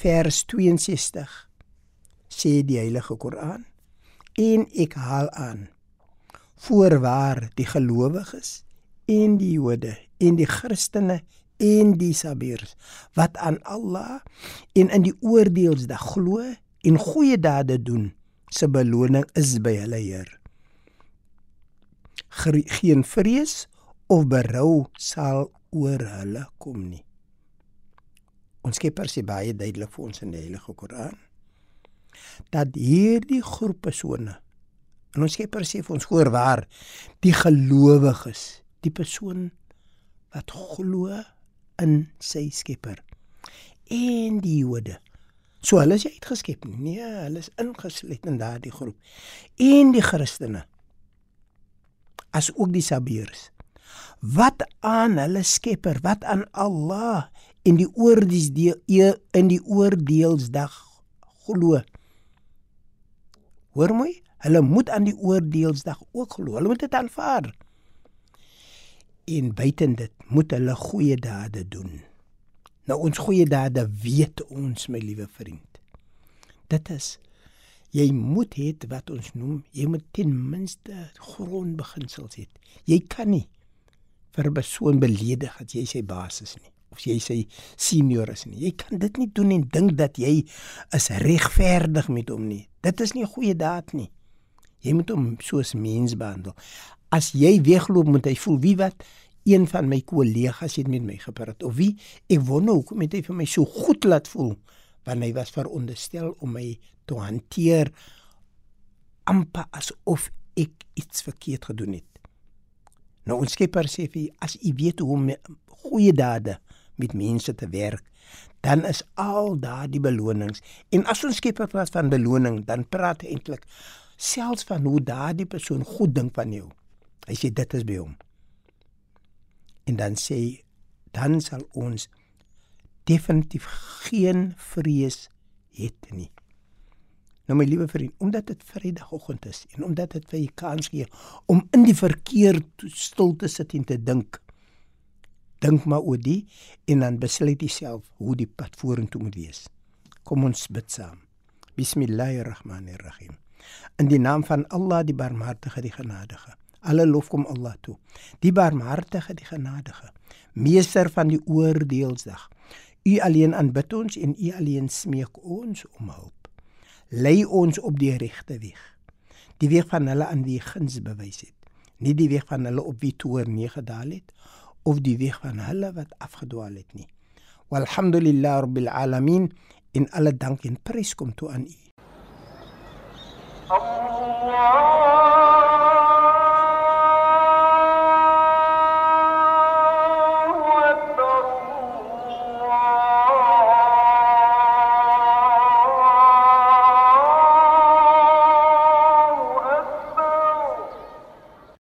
vers 62, sê die Heilige Koran: "En ek haal aan: Voorwaar die gelowiges en die Jode en die Christene en die Sabirs wat aan Allah en in die oordeelsdag glo en goeie dade doen." se beloning is by hulle Heer. Geen vrees of berou sal oor hulle kom nie. Ons Skepper sê baie duidelik vir ons in die Heilige Koran dat hierdie groep persone en ons Skepper sê vir ons hoor waar die gelowiges, die persoon wat glo in sy Skepper en die Jode So hulle is uitgeskep. Nee, hulle is ingesluit in daardie groep. En die Christene as ook die Sabirs. Wat aan hulle Skepper, wat aan Allah in die oordeelsdeel e, in die oordeelsdag glo. Hoor mooi, hulle moet aan die oordeelsdag ook glo. Hulle moet dit aanvaar. En buiten dit moet hulle goeie dade doen. Nou ons goeie dade weet ons my liewe vriend. Dit is jy moet hê wat ons noem, jy moet ten minste grondbeginsels hê. Jy kan nie vir 'n persoon beledig as jy sy baas is nie of jy sy senior is nie. Jy kan dit nie doen en dink dat jy is regverdig met hom nie. Dit is nie 'n goeie daad nie. Jy moet hom soos mens behandel. As jy wegloop moet hy voel wie wat een van my kollegas het met my gepraat of wie ek wonder hoekom het hy vir my so goed laat voel want hy was veronderstel om my te hanteer amper asof ek iets verkeerd gedoen het. Nou ons skepper sê vir as u weet hoe om goeie dade met mense te werk, dan is al daardie belonings en as ons skepper praat van beloning, dan praat hy eintlik selfs van hoe daardie persoon goed dink van jou. Hy sê dit is by hom en dan sê dan sal ons definitief geen vrees het nie. Nou my liewe vriend, omdat dit Vrydagoggend is en omdat dit vir jou kans gee om in die verkeer stil te sit en te dink. Dink maar oor die en dan besluit jy self hoe die pad vorentoe moet wees. Kom ons bid saam. Bismillahirrahmanirrahim. In die naam van Allah die Barmhartige die Genadige. Alle lof kom Allah toe. Die barmhartige, die genadige, meester van die oordeelsdag. U alleen aanbid ons en u alleen smeek ons om hulp. Lei ons op die regte weg. Die weg van hulle aan wie guns bewys het. Nie die weg van hulle op wie toer neergedaal het of die weg van hulle wat afgedwaal het nie. Walhamdulillah rabbil alamin in alle dank en prys kom toe aan u. Allah